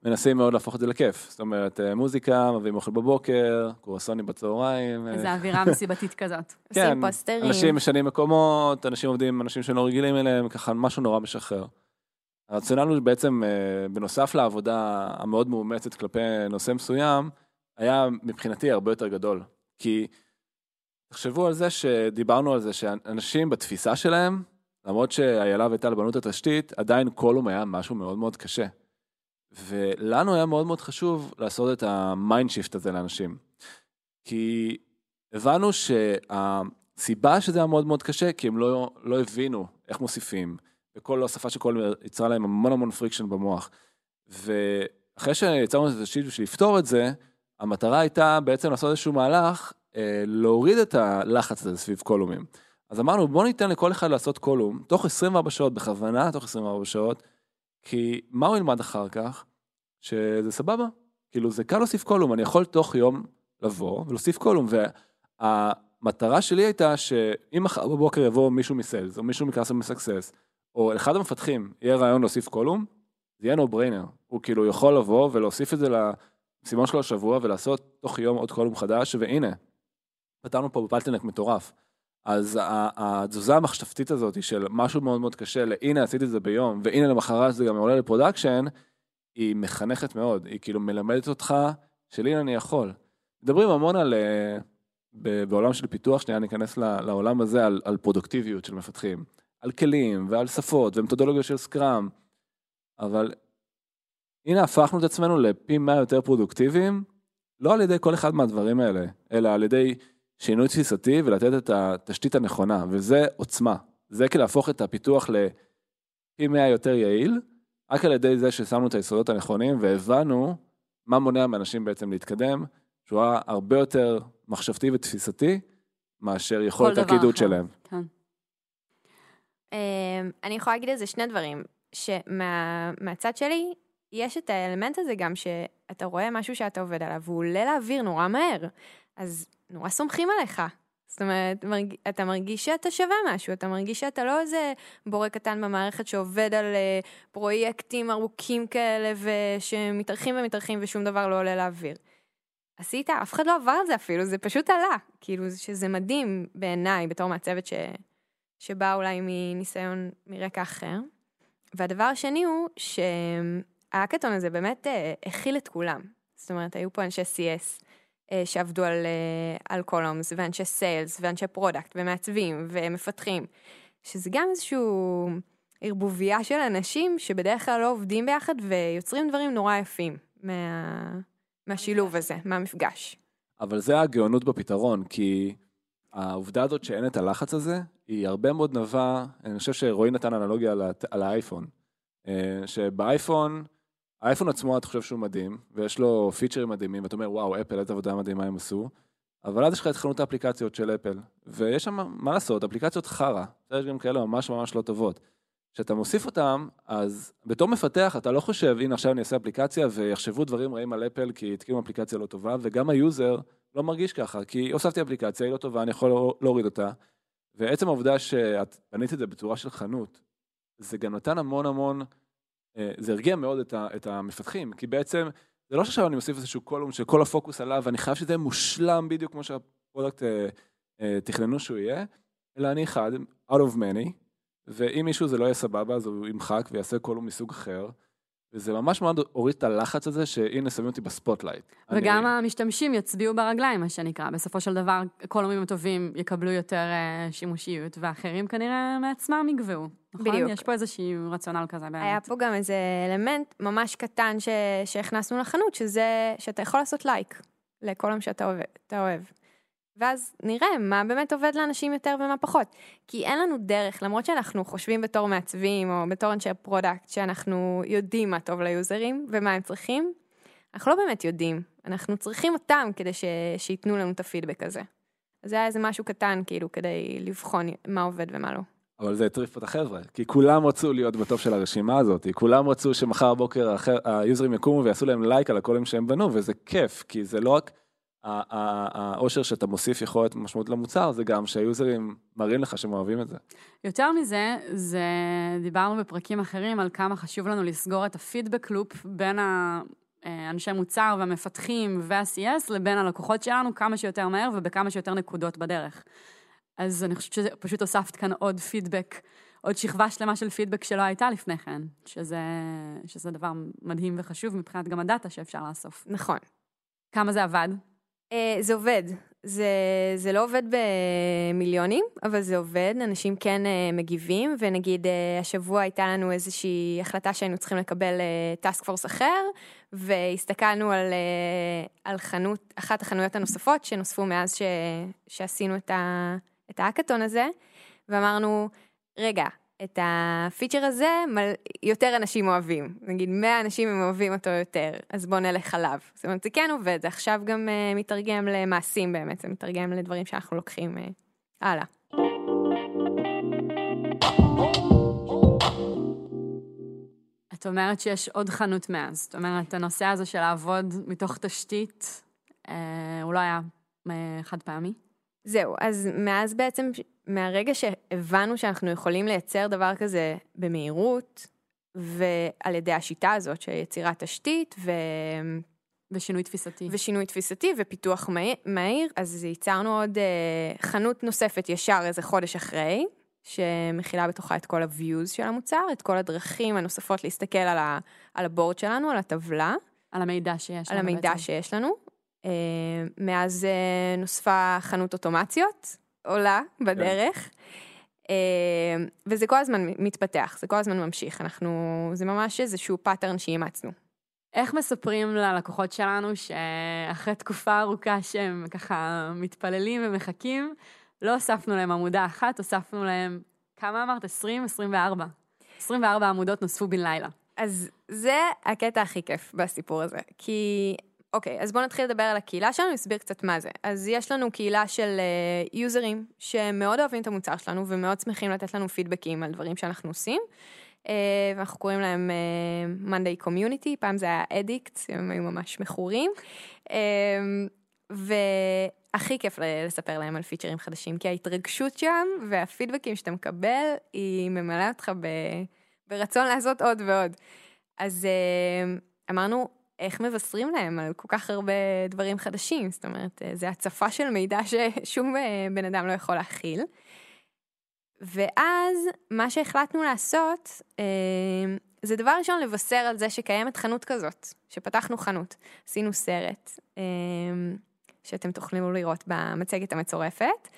Speaker 2: מנסים מאוד להפוך את זה לכיף. זאת אומרת, אה, מוזיקה, מביאים אוכל בבוקר, קרואסונים בצהריים. אה,
Speaker 1: איזו אווירה מסיבתית כזאת.
Speaker 2: כן,
Speaker 4: עושים פוסטרים.
Speaker 2: אנשים משנים מקומות, אנשים עובדים עם אנשים שלא רגילים אליהם, ככה משהו נורא משחרר. הרציונל הוא בעצם, אה, בנוסף לעבודה המאוד מאומצת כלפי נושא מסוים, היה מבחינתי הרבה יותר גדול. כי תחשבו על זה שדיברנו על זה שאנשים בתפיסה שלהם, למרות שאיילה וטל בנו את התשתית, עדיין column היה משהו מאוד מאוד קשה. ולנו היה מאוד מאוד חשוב לעשות את ה mind shift הזה לאנשים. כי הבנו שהסיבה שזה היה מאוד מאוד קשה, כי הם לא, לא הבינו איך מוסיפים, וכל הוספה של קול יצרה להם המון המון friction במוח. ואחרי שיצרנו את התשתית בשביל לפתור את זה, המטרה הייתה בעצם לעשות איזשהו מהלך, אה, להוריד את הלחץ הזה סביב קולומים. אז אמרנו, בוא ניתן לכל אחד לעשות קולום, תוך 24 שעות, בכוונה תוך 24 שעות, כי מה הוא ילמד אחר כך? שזה סבבה. כאילו, זה קל להוסיף קולום, אני יכול תוך יום לבוא ולהוסיף קולום, והמטרה שלי הייתה שאם מחר בבוקר יבוא מישהו מסיילס, או מישהו מקאסטומר סקסס, או אחד המפתחים יהיה רעיון להוסיף קולום, זה יהיה no brainer. הוא כאילו יכול לבוא ולהוסיף את זה למשימון שלו השבוע ולעשות תוך יום עוד column חדש, והנה, פתרנו פה bottleneck מטורף. אז התזוזה המחשבתית הזאת של משהו מאוד מאוד קשה, להנה עשיתי את זה ביום, והנה למחרת זה גם עולה ל production, היא מחנכת מאוד, היא כאילו מלמדת אותך של הנה אני יכול. מדברים המון על, אה, בעולם של פיתוח, שנייה ניכנס לעולם הזה, על, על פרודוקטיביות של מפתחים, על כלים ועל שפות ומתודולוגיה של סקראם, אבל הנה הפכנו את עצמנו לפי מאה יותר פרודוקטיביים, לא על ידי כל אחד מהדברים האלה, אלא על ידי שינוי תפיסתי ולתת את התשתית הנכונה, וזה עוצמה. זה כאילו להפוך את הפיתוח לפי מאה יותר יעיל, רק על ידי זה ששמנו את היסודות הנכונים והבנו מה מונע מאנשים בעצם להתקדם, שהוא היה הרבה יותר מחשבתי ותפיסתי מאשר יכולת הקידוד. שלהם.
Speaker 1: כן.
Speaker 4: אמ, אני יכולה להגיד על זה שני דברים, שמהצד שלי, יש את האלמנט הזה גם שאתה רואה משהו שאתה עובד עליו, והוא עולה לאוויר נורא מהר, אז נורא סומכים עליך. זאת אומרת. אתה מרגיש שאתה שווה משהו, אתה מרגיש שאתה לא איזה בורא קטן במערכת שעובד על אה, פרויקטים ארוכים כאלה ושמתארחים ומתארחים ושום דבר לא עולה לאוויר. עשית, אף אחד לא עבר על זה אפילו, זה פשוט עלה. כאילו, שזה מדהים בעיניי, בתור מעצבת ש... שבאה אולי מניסיון מרקע אחר. והדבר השני הוא שהאקתון הזה באמת אה, הכיל את כולם. זאת אומרת, היו פה אנשי CS שעבדו על, אה, על columns, ואנשי sales, ואנשי product, ומעצבים, ומפתחים, שזה גם איזשהו ערבוביה של אנשים שבדרך כלל לא עובדים ביחד ויוצרים דברים נורא יפים מה, מהשילוב הזה, מהמפגש.
Speaker 2: אבל זה הגאונות בפתרון, כי העובדה הזאת שאין את הלחץ הזה, היא הרבה מאוד נבע, אני חושב שרועי נתן אנלוגיה על האייפון. אה, שבאייפון, האייפון עצמו אתה חושב שהוא מדהים, ויש לו פיצ'רים מדהימים, ואתה אומר, וואו, אפל, איזה עבודה מדהימה הם עשו, אבל אז יש לך את חנות האפליקציות של אפל, ויש שם, מה לעשות, אפליקציות חרא, יש גם כאלה ממש ממש לא טובות. כשאתה מוסיף אותם, אז בתור מפתח אתה לא חושב, הנה עכשיו אני אעשה אפליקציה ויחשבו דברים רעים על אפל כי התקינו אפליקציה לא טובה, וגם ה user לא מרגיש ככה, כי הוספתי אפליקציה, היא לא טובה, אני יכול לא- להוריד אותה. ועצם העובדה שאת בנית את זה בצורה של חנות, זה גם נתן המון המון, זה הרגיע מאוד את, ה, את המפתחים, כי בעצם זה לא שעכשיו אני מוסיף איזשהו column שכל הפוקוס עליו, ואני חייב שזה יהיה מושלם בדיוק כמו שה product אה, אה, תכננו שהוא יהיה, אלא אני אחד, out of many, ואם מישהו זה לא יהיה סבבה, אז הוא ימחק ויעשה column מסוג אחר. וזה ממש מאוד הוריד את הלחץ הזה, שהנה שמים אותי בספוטלייט.
Speaker 1: וגם
Speaker 2: אני...
Speaker 1: המשתמשים יצביעו ברגליים, מה שנקרא. בסופו של דבר, קולומים הטובים יקבלו יותר אה, שימושיות, ואחרים כנראה מעצמם יגוועו. נכון?
Speaker 4: בדיוק.
Speaker 1: יש פה איזשהו רציונל כזה באמת.
Speaker 4: היה פה גם איזה אלמנט ממש קטן ש... שהכנסנו לחנות, שזה שאתה יכול לעשות לייק ל column שאתה אוהב, אתה אוהב. ואז נראה מה באמת עובד לאנשים יותר ומה פחות. כי אין לנו דרך, למרות שאנחנו חושבים בתור מעצבים או בתור אנשי product, שאנחנו יודעים מה טוב ליוזרים ומה הם צריכים, אנחנו לא באמת יודעים. אנחנו צריכים אותם כדי ש... שייתנו לנו את הפידבק הזה. זה היה איזה משהו קטן, כאילו, כדי לבחון מה עובד ומה לא.
Speaker 2: אבל זה הטריף את החבר'ה, כי כולם רצו להיות ב top של הרשימה הזאת, כולם רצו שמחר בבוקר היוזרים יקומו ויעשו להם לייק על הקולים שהם בנו, וזה כיף, כי זה לא רק האושר שאתה מוסיף יכול להיות משמעות למוצר, זה גם שהיוזרים מראים לך שהם אוהבים את זה.
Speaker 1: יותר מזה, זה דיברנו בפרקים אחרים על כמה חשוב לנו לסגור את הפידבק לופ בין האנשי מוצר והמפתחים וה-CS לבין הלקוחות שלנו כמה שיותר מהר ובכמה שיותר נקודות בדרך. אז אני חושבת שפשוט הוספת כאן עוד פידבק, עוד שכבה שלמה של פידבק שלא הייתה לפני כן, שזה, שזה דבר מדהים וחשוב מבחינת גם הדאטה שאפשר לאסוף.
Speaker 4: נכון.
Speaker 1: כמה זה עבד?
Speaker 4: אה, זה עובד. זה, זה לא עובד במיליונים, אבל זה עובד, אנשים כן אה, מגיבים, ונגיד אה, השבוע הייתה לנו איזושהי החלטה שהיינו צריכים לקבל טאסק פורס אחר, והסתכלנו על, על חנות, אחת החנויות הנוספות שנוספו מאז ש, שעשינו את, ה, את האקתון הזה, ואמרנו, רגע, את הפיצ'ר הזה. יותר אנשים אוהבים. נגיד 100 אנשים הם אוהבים אותו יותר, אז בואו נלך עליו. זאת אומרת, זה כן עובד, זה עכשיו גם uh, מתרגם למעשים באמת, זה מתרגם לדברים שאנחנו לוקחים uh, הלאה.
Speaker 1: את אומרת שיש עוד חנות מאז. זאת אומרת, הנושא הזה של לעבוד מתוך תשתית, אה, הוא לא היה אה, חד פעמי.
Speaker 4: זהו, אז מאז בעצם, מהרגע שהבנו שאנחנו יכולים לייצר דבר כזה במהירות, ועל ידי השיטה הזאת של יצירת תשתית ו...
Speaker 1: ושינוי תפיסתי.
Speaker 4: ושינוי תפיסתי ופיתוח מהיר, אז ייצרנו עוד אה, חנות נוספת ישר איזה חודש אחרי, שמכילה בתוכה את כל ה-views של המוצר, את כל הדרכים הנוספות להסתכל על, ה, על הבורד שלנו, על הטבלה,
Speaker 1: על המידע שיש
Speaker 4: על
Speaker 1: לנו
Speaker 4: המידע
Speaker 1: בעצם.
Speaker 4: שיש לנו. אה, מאז אה, נוספה חנות אוטומציות, עולה בדרך. אה, וזה כל הזמן מתפתח, זה כל הזמן ממשיך, אנחנו, זה ממש איזשהו pattern שאימצנו.
Speaker 1: איך מספרים ללקוחות שלנו שאחרי תקופה ארוכה שהם ככה מתפללים ומחכים, לא הוספנו להם עמודה אחת, הוספנו להם, כמה אמרת? 20? 24. 24 עמודות נוספו בן לילה.
Speaker 4: אז זה הקטע הכי כיף בסיפור הזה, כי, אוקיי, אז בואו נתחיל לדבר על הקהילה שלנו, נסביר קצת מה זה. אז יש לנו קהילה של uh, יוזרים שמאוד אוהבים את המוצר שלנו ומאוד שמחים לתת לנו פידבקים על דברים שאנחנו עושים. Uh, ואנחנו קוראים להם uh, Monday Community, פעם זה היה אדיקט, הם היו ממש מכורים. Uh, והכי כיף לספר להם על פיצ'רים חדשים, כי ההתרגשות שם והפידבקים שאתה מקבל, היא ממלאה אותך ב... ברצון לעשות עוד ועוד. אז אמרנו, איך מבשרים להם על כל כך הרבה דברים חדשים? זאת אומרת, אה, זה הצפה של מידע ששום אה, בן אדם לא יכול להכיל. ואז מה שהחלטנו לעשות, אה, זה דבר ראשון לבשר על זה שקיימת חנות כזאת, שפתחנו חנות. עשינו סרט, שאתם תוכלו לראות במצגת המצורפת.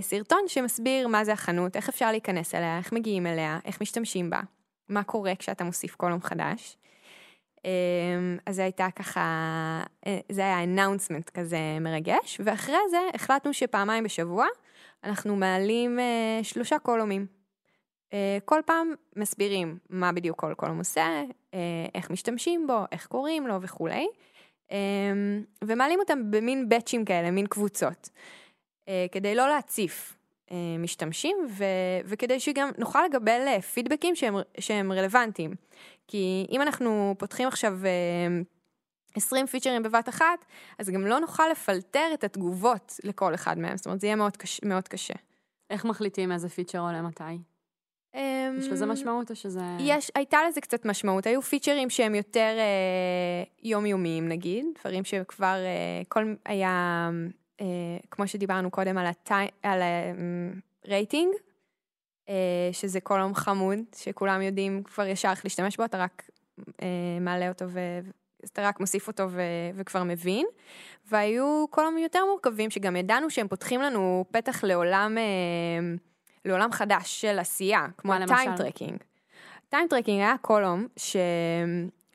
Speaker 4: סרטון שמסביר מה זה החנות, איך אפשר להיכנס אליה, איך מגיעים אליה, איך משתמשים בה, מה קורה כשאתה מוסיף קולום חדש. אה, אז זה הייתה ככה, אה, זה היה אנאונסמנט כזה מרגש, ואחרי זה החלטנו שפעמיים בשבוע אנחנו מעלים אה, שלושה קולומים. אה, כל פעם מסבירים מה בדיוק כל קולום עושה, איך משתמשים בו, איך קוראים לו וכולי. אמ, ומעלים אותם במין באצ'ים כאלה, מין קבוצות, כדי לא להציף משתמשים, ו, וכדי שגם נוכל לקבל אה, פידבקים שהם, שהם רלוונטיים. כי אם אנחנו פותחים עכשיו אה, 20 פיצ'רים בבת אחת, אז גם לא נוכל לפלטר את התגובות לכל אחד מהם, זאת אומרת, זה יהיה מאוד קשה. מאוד קשה.
Speaker 1: איך מחליטים איזה פיצ'ר עולה מתי? יש לזה
Speaker 4: אמ,
Speaker 1: משמעות או שזה...
Speaker 4: יש, הייתה לזה קצת משמעות, היו פיצ'רים שהם יותר אה, יומיומיים נגיד, דברים שכבר, אה, כל היה, אה, כמו שדיברנו קודם על, הטי, על הרייטינג, אה, שזה קולום חמוד, שכולם יודעים כבר ישר איך להשתמש בו, אתה רק אה, מעלה אותו ו... אתה רק מוסיף אותו ו- וכבר מבין. והיו קולומים יותר מורכבים, שגם ידענו שהם פותחים לנו פתח לעולם, אה, לעולם חדש של עשייה, כמו?
Speaker 1: ה
Speaker 4: time tracking. time tracking היה column ש...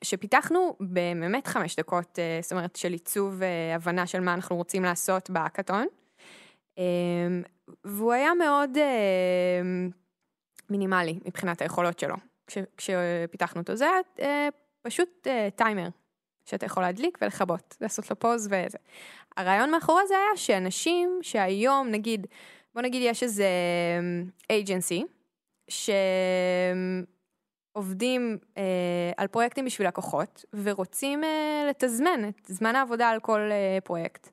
Speaker 4: שפיתחנו באמת חמש דקות, אה, זאת אומרת, של עיצוב אה, הבנה של מה אנחנו רוצים לעשות בהאקתון. אה, והוא היה מאוד אה, מינימלי מבחינת היכולות שלו, כש, כשפיתחנו אותו. זה היה פשוט טיימר, שאתה יכול להדליק ולכבות, לעשות לו pause וזה. הרעיון מאחורי זה היה שאנשים שהיום, נגיד, בוא נגיד יש איזה אייג'נסי, שעובדים אה, על פרויקטים בשביל לקוחות, ורוצים אה, לתזמן את זמן העבודה על כל אה, פרויקט.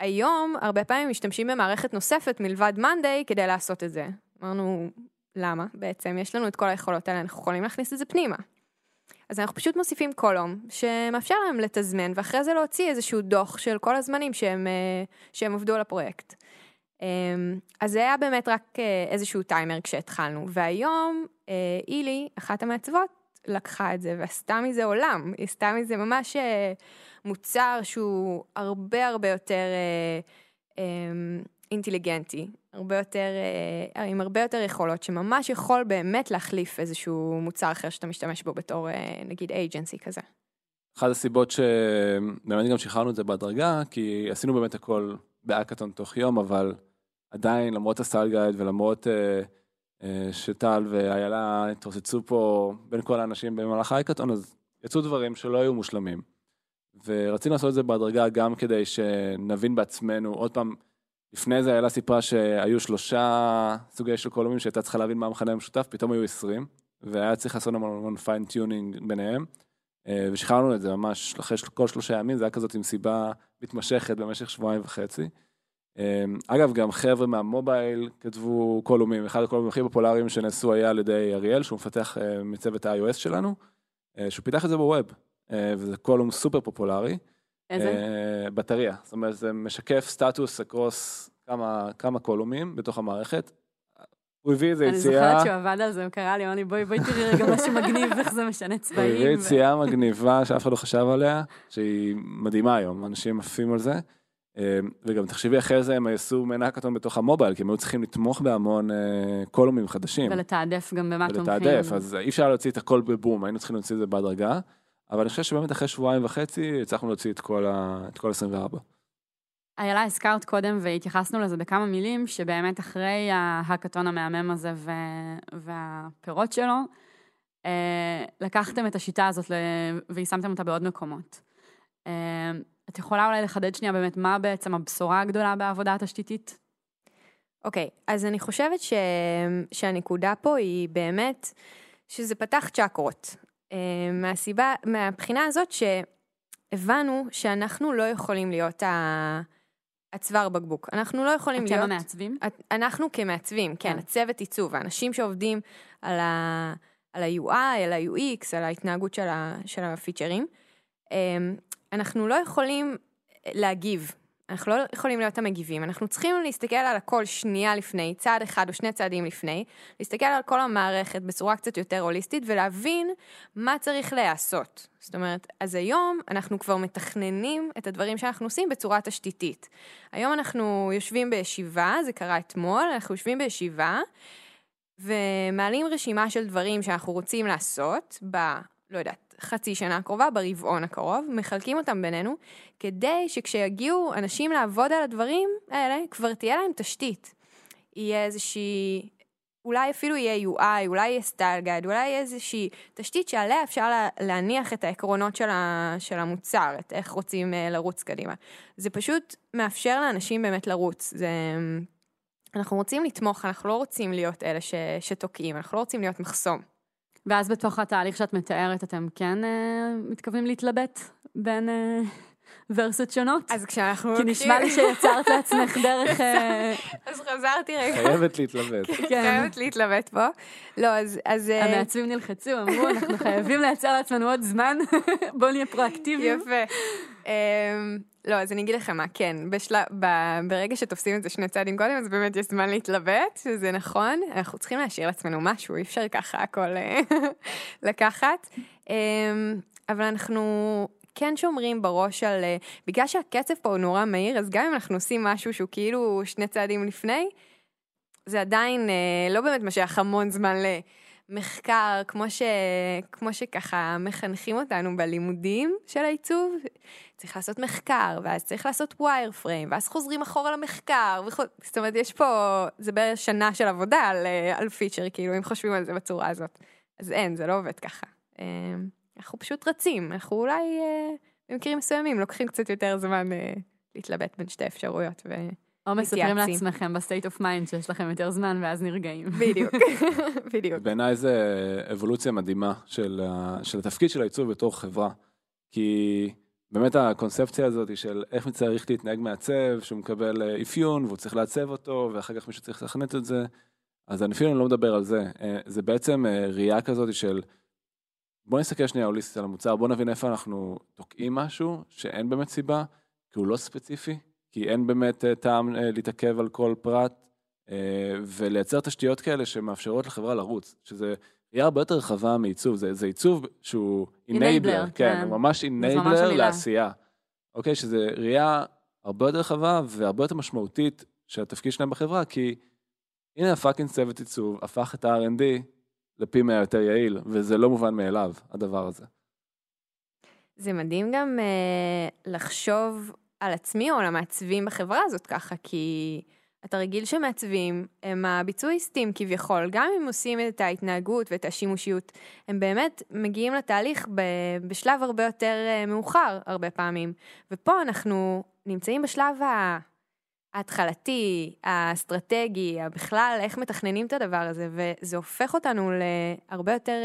Speaker 4: היום, הרבה פעמים משתמשים במערכת נוספת מלבד מאנדיי כדי לעשות את זה. אמרנו, למה? בעצם יש לנו את כל היכולות האלה, אנחנו יכולים להכניס את זה פנימה. אז אנחנו פשוט מוסיפים קולום שמאפשר להם לתזמן, ואחרי זה להוציא איזשהו דוח של כל הזמנים שהם, אה, שהם עבדו על הפרויקט. אמ, אז זה היה באמת רק אה, איזשהו טיימר כשהתחלנו, והיום אה, אילי, אחת המעצבות, לקחה את זה ועשתה מזה עולם, היא עשתה מזה ממש אה, מוצר שהוא הרבה הרבה יותר אה, אינטליגנטי, הרבה יותר, עם הרבה יותר יכולות, שממש יכול באמת להחליף איזשהו מוצר אחר שאתה משתמש בו בתור נגיד אייג'נסי כזה.
Speaker 2: אחת הסיבות שבאמת גם שחררנו את זה בהדרגה, כי עשינו באמת הכל באקתון תוך יום, אבל עדיין, למרות הסטייל גייד ולמרות אה, אה, שטל ואיילה התרוצצו פה בין כל האנשים במהלך האקתון, אז יצאו דברים שלא היו מושלמים. ורצינו לעשות את זה בהדרגה גם כדי שנבין בעצמנו, עוד פעם, לפני זה איילה סיפרה שהיו שלושה סוגי של קולומים שהייתה צריכה להבין מה המכנה המשותף, פתאום היו 20, והיה צריך לעשות המון fine-tuning ביניהם. אה, ושחררנו את זה ממש אחרי כל שלושה ימים, זה היה כזאת מסיבה מתמשכת במשך שבועיים וחצי. אה, אגב, גם חבר'ה מה mobile כתבו קולומים, אחד הקולומים הכי פופולריים שנעשו היה על ידי אריאל, שהוא מפתח אה, מצוות ה-iOS שלנו, אה, שהוא פיתח את זה ב web, אה, וזה column סופר פופולרי.
Speaker 1: איזה?
Speaker 2: battery, זאת אומרת זה משקף סטטוס across כמה, כמה קולומים בתוך המערכת. הוא הביא איזה
Speaker 1: אני
Speaker 2: יציאה,
Speaker 1: זוכרת שהוא עבד על זה, הוא קרא לי, אמר לי, בואי, בואי תראי רגע משהו מגניב, איך זה משנה
Speaker 2: הוא
Speaker 1: צבעים.
Speaker 2: הביא
Speaker 1: ו-
Speaker 2: יציאה מגניבה שאף אחד לא חשב עליה, שהיא מדהימה היום, אנשים עפים על זה. אה, וגם תחשבי אחרי זה הם עשו מעין האקתון בתוך המובייל, כי הם היו צריכים לתמוך בהמון אה, קולומים חדשים.
Speaker 1: ולתעדף גם במה תומכים.
Speaker 2: ולתעדף, אז אי אפשר להוציא את הכל בבום, היינו צריכים להוציא את זה בהדרגה. אבל אני חושב שבאמת אחרי שבועיים וחצי הצלחנו להוציא את כל, ה... את כל 24.
Speaker 1: איילה, הזכרת קודם והתייחסנו לזה בכמה מילים, שבאמת אחרי ההאקתון המהמם הזה ו... והפירות שלו, אה, לקחתם את השיטה הזאת ל... ויישמתם אותה בעוד מקומות. אה, את יכולה אולי לחדד שנייה באמת מה בעצם הבשורה הגדולה בעבודה התשתיתית?
Speaker 4: אוקיי, אז אני חושבת ש... שהנקודה פה היא באמת שזה פתח צ'קרות. אה, מהסיבה, מהבחינה הזאת שהבנו שאנחנו לא יכולים להיות ה... הצוואר בקבוק. אנחנו לא יכולים
Speaker 1: אתם
Speaker 4: להיות...
Speaker 1: המעצבים?
Speaker 4: את- אנחנו כמעצבים, כן,
Speaker 1: כן.
Speaker 4: הצוות עיצוב, האנשים שעובדים על, ה, על ה-UI, על ה-UX, על ההתנהגות של, ה, של הפיצ'רים, אמ, אנחנו לא יכולים להגיב, אנחנו לא יכולים להיות המגיבים, אנחנו צריכים להסתכל על הכל שנייה לפני, צעד אחד או שני צעדים לפני, להסתכל על כל המערכת בצורה קצת יותר הוליסטית ולהבין מה צריך להיעשות. זאת אומרת, אז היום אנחנו כבר מתכננים את הדברים שאנחנו עושים בצורה תשתיתית. היום אנחנו יושבים בישיבה, זה קרה אתמול, אנחנו יושבים בישיבה ומעלים רשימה של דברים שאנחנו רוצים לעשות ב... לא יודעת, חצי שנה הקרובה, ברבעון הקרוב, מחלקים אותם בינינו, כדי שכשיגיעו אנשים לעבוד על הדברים האלה, כבר תהיה להם תשתית. יהיה איזושהי אולי אפילו יהיה UI, אולי יהיה סטייל גייד, אולי יהיה איזושהי תשתית שעליה אפשר לה, להניח את העקרונות של, ה, של המוצר, את איך רוצים אה, לרוץ קדימה. זה פשוט מאפשר לאנשים באמת לרוץ. זה... אנחנו רוצים לתמוך, אנחנו לא רוצים להיות אלה ש, שתוקעים, אנחנו לא רוצים להיות מחסום.
Speaker 1: ואז בתוך התהליך שאת מתארת, אתם כן אה, מתכוונים להתלבט בין אה, ורסות שונות?
Speaker 4: אז כשאנחנו...
Speaker 1: כי נשמע לי שיצרת לעצמך דרך... אה,
Speaker 4: אז חזרתי רגע.
Speaker 2: חייבת להתלבט.
Speaker 1: כן.
Speaker 4: חייבת להתלבט פה. לא, אז... אז אה,
Speaker 1: המעצבים נלחצו, אמרו, אנחנו חייבים לייצר לעצמנו עוד זמן, בואו נהיה פרואקטיביים.
Speaker 4: יפה. אמ, לא, אז אני אגיד לכם מה, כן, בשלב, ב, ברגע שתופסים את זה שני צעדים קודם, אז באמת יש זמן להתלבט, שזה נכון. אנחנו צריכים להשאיר לעצמנו משהו, אי אפשר ככה הכל אה, לקחת. אמ, אבל אנחנו כן שומרים בראש על, אה, בגלל שהקצב פה הוא נורא מהיר, אז גם אם אנחנו עושים משהו שהוא כאילו שני צעדים לפני, זה עדיין אה, לא באמת משך המון זמן למחקר, כמו, ש, כמו שככה מחנכים אותנו בלימודים של העיצוב. צריך לעשות מחקר, ואז צריך לעשות ווייר פריים, ואז חוזרים אחורה למחקר, וכו, זאת אומרת, יש פה, זה בערך שנה של עבודה על, אה, על פיצ'ר, כאילו, אם חושבים על זה בצורה הזאת. אז אין, זה לא עובד ככה. אנחנו פשוט רצים, אנחנו אולי אה, במקרים מסוימים לוקחים קצת יותר זמן אה, להתלבט בין שתי אפשרויות. ו...
Speaker 1: או מספרים. לעצמכם ב state of mind שיש לכם יותר זמן ואז נרגעים.
Speaker 4: בדיוק, בדיוק.
Speaker 2: בעיניי זה אבולוציה מדהימה של, של התפקיד של העיצוב בתור חברה. כי באמת הקונספציה הזאת היא של איך צריך להתנהג מעצב, שהוא מקבל אה, אפיון והוא צריך לעצב אותו, ואחר כך מישהו צריך לתכנת את זה. אז אני אפילו לא מדבר על זה. אה, זה בעצם ראייה כזאת של בוא נסתכל שנייה הוליסטית על המוצר, בוא נבין איפה אנחנו תוקעים משהו שאין באמת סיבה, כי הוא לא ספציפי, כי אין באמת אה, טעם אה, להתעכב על כל פרט, אה, ולייצר תשתיות כאלה שמאפשרות לחברה לרוץ, שזה ראייה הרבה יותר רחבה מעיצוב, זה, זה עיצוב שהוא
Speaker 1: Enabler,
Speaker 2: אינבלר,
Speaker 1: כן.
Speaker 2: כן, הוא ממש אינבלר. לעשייה. אוקיי, שזה ראייה הרבה יותר רחבה והרבה יותר משמעותית של התפקיד שלהם בחברה, כי הנה הפאקינג צוות עיצוב הפך את ה-R&D לפי מאה יותר יעיל, וזה לא מובן מאליו, הדבר הזה.
Speaker 4: זה מדהים גם uh, לחשוב על עצמי או על המעצבים בחברה הזאת ככה, כי אתה רגיל שמעצבים הם הביצועיסטים כביכול, גם אם עושים את ההתנהגות ואת השימושיות, הם באמת מגיעים לתהליך ב- בשלב הרבה יותר uh, מאוחר הרבה פעמים. ופה אנחנו נמצאים בשלב ה... ההתחלתי, האסטרטגי, בכלל איך מתכננים את הדבר הזה, וזה הופך אותנו להרבה יותר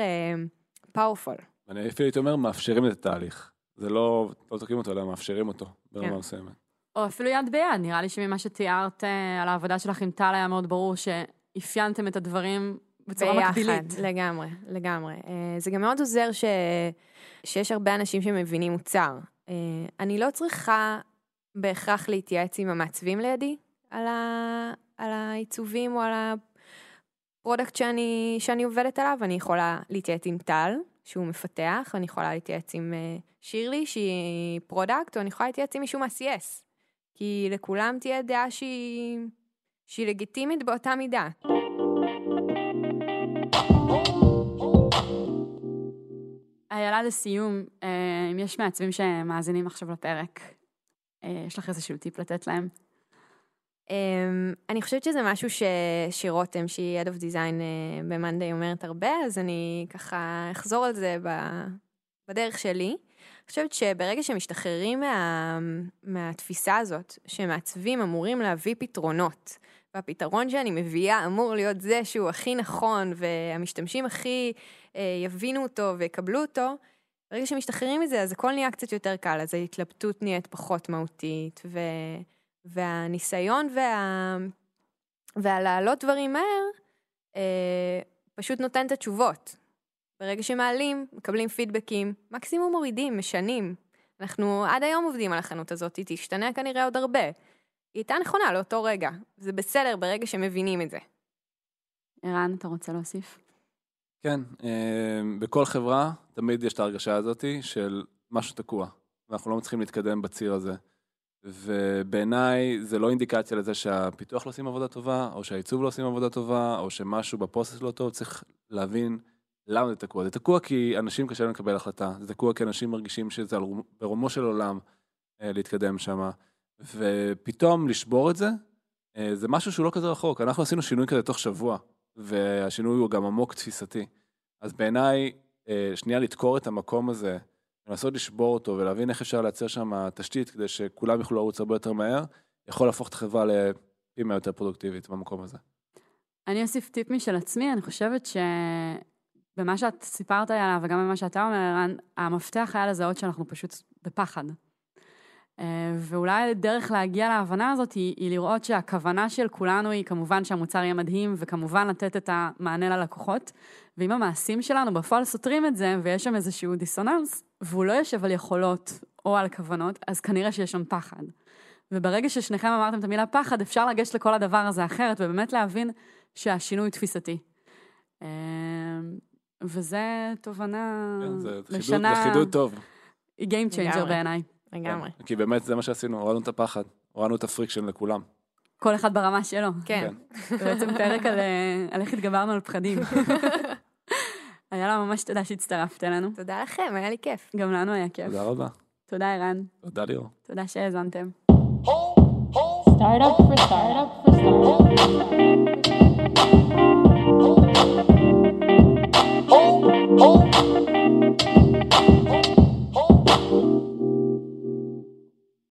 Speaker 4: פאורפול.
Speaker 2: אני אפילו הייתי אומר, מאפשרים את התהליך. זה לא, לא תוקעים אותו, אלא מאפשרים אותו ברמה
Speaker 4: כן.
Speaker 2: מסוימת.
Speaker 1: או אפילו יד ביד, נראה לי שממה שתיארת אה, על העבודה שלך עם טל היה מאוד ברור שאפיינתם את הדברים בצורה מקבילית.
Speaker 4: לגמרי, לגמרי. אה, זה גם מאוד עוזר ש... שיש הרבה אנשים שמבינים מוצר. אה, אני לא צריכה בהכרח להתייעץ עם המעצבים לידי על, ה... על העיצובים או על ה product שאני, שאני עובדת עליו, אני יכולה להתייעץ עם טל, שהוא מפתח, אני יכולה להתייעץ עם אה, שירלי, שהיא product, או אני יכולה להתייעץ עם מישהו מה-CS. כי לכולם תהיה דעה שהיא, שהיא לגיטימית באותה מידה.
Speaker 1: איילה לסיום, אה, אם יש מעצבים שמאזינים עכשיו לפרק, יש לך איזשהו טיפ לתת להם?
Speaker 4: Um, אני חושבת שזה משהו ש... שרותם, שהיא Head of Design uh, ב-Monday אומרת הרבה, אז אני ככה אחזור על זה ב... בדרך שלי. אני חושבת שברגע שמשתחררים מה... מהתפיסה הזאת, שמעצבים אמורים להביא פתרונות, והפתרון שאני מביאה אמור להיות זה שהוא הכי נכון, והמשתמשים הכי uh, יבינו אותו ויקבלו אותו, ברגע שמשתחררים מזה, אז הכל נהיה קצת יותר קל, אז ההתלבטות נהיית פחות מהותית, ו... והניסיון וה... והלהעלות דברים מהר, אה, פשוט נותן את התשובות. ברגע שמעלים, מקבלים פידבקים, מקסימום מורידים, משנים. אנחנו עד היום עובדים על החנות הזאת, היא תשתנה כנראה עוד הרבה. היא הייתה נכונה לאותו רגע. זה בסדר ברגע שמבינים את זה.
Speaker 1: ערן, אתה רוצה להוסיף?
Speaker 2: כן, אה, בכל חברה תמיד יש את ההרגשה הזאת של משהו תקוע, ואנחנו לא מצליחים להתקדם בציר הזה. ובעיניי זה לא אינדיקציה לזה שהפיתוח לא עושים עבודה טובה, או שהעיצוב לא עושים עבודה טובה, או שמשהו בפרוסס לא טוב, צריך להבין למה זה תקוע. זה תקוע כי אנשים קשה להם לקבל החלטה, זה תקוע כי אנשים מרגישים שזה ברומו של עולם אה, להתקדם שם, ופתאום לשבור את זה, אה, זה משהו שהוא לא כזה רחוק. אנחנו עשינו שינוי כזה תוך שבוע. והשינוי הוא גם עמוק תפיסתי. אז בעיניי, אה, שנייה לדקור את המקום הזה, לנסות לשבור אותו ולהבין איך אפשר לייצר שם תשתית כדי שכולם יוכלו לרוץ הרבה יותר מהר, יכול להפוך את החברה לפי מה יותר פרודוקטיבית במקום הזה.
Speaker 1: אני אוסיף טיפ משל עצמי, אני חושבת שבמה שאת סיפרת עליו וגם במה שאתה אומר, ערן, המפתח היה לזהות שאנחנו פשוט בפחד. אה, ואולי דרך להגיע להבנה הזאת היא, היא לראות שהכוונה של כולנו היא כמובן שהמוצר יהיה מדהים וכמובן לתת את המענה ללקוחות. ואם המעשים שלנו בפועל סותרים את זה ויש שם איזשהו דיסוננס והוא לא יושב על יכולות או על כוונות, אז כנראה שיש שם פחד. וברגע ששניכם אמרתם את המילה פחד, אפשר לגשת לכל הדבר הזה אחרת ובאמת להבין שהשינוי תפיסתי. אה, וזה תובנה
Speaker 2: כן, זה
Speaker 1: לשנה,
Speaker 2: זה חידוד טוב.
Speaker 1: היא Game changer. בעיניי.
Speaker 4: לגמרי.
Speaker 2: כי באמת זה מה שעשינו, הורדנו את הפחד, הורדנו את ה friction לכולם.
Speaker 1: כל אחד ברמה שלו.
Speaker 4: כן. כן.
Speaker 1: זה בעצם פרק אה, על איך התגברנו על פחדים. היה לה ממש תודה שהצטרפת אלינו.
Speaker 4: תודה לכם, היה לי כיף.
Speaker 1: גם לנו היה כיף.
Speaker 2: תודה רבה.
Speaker 1: תודה, ערן.
Speaker 2: תודה, ליאור.
Speaker 1: תודה שהאזנתם.
Speaker 3: Startup for startup for. Oh, oh.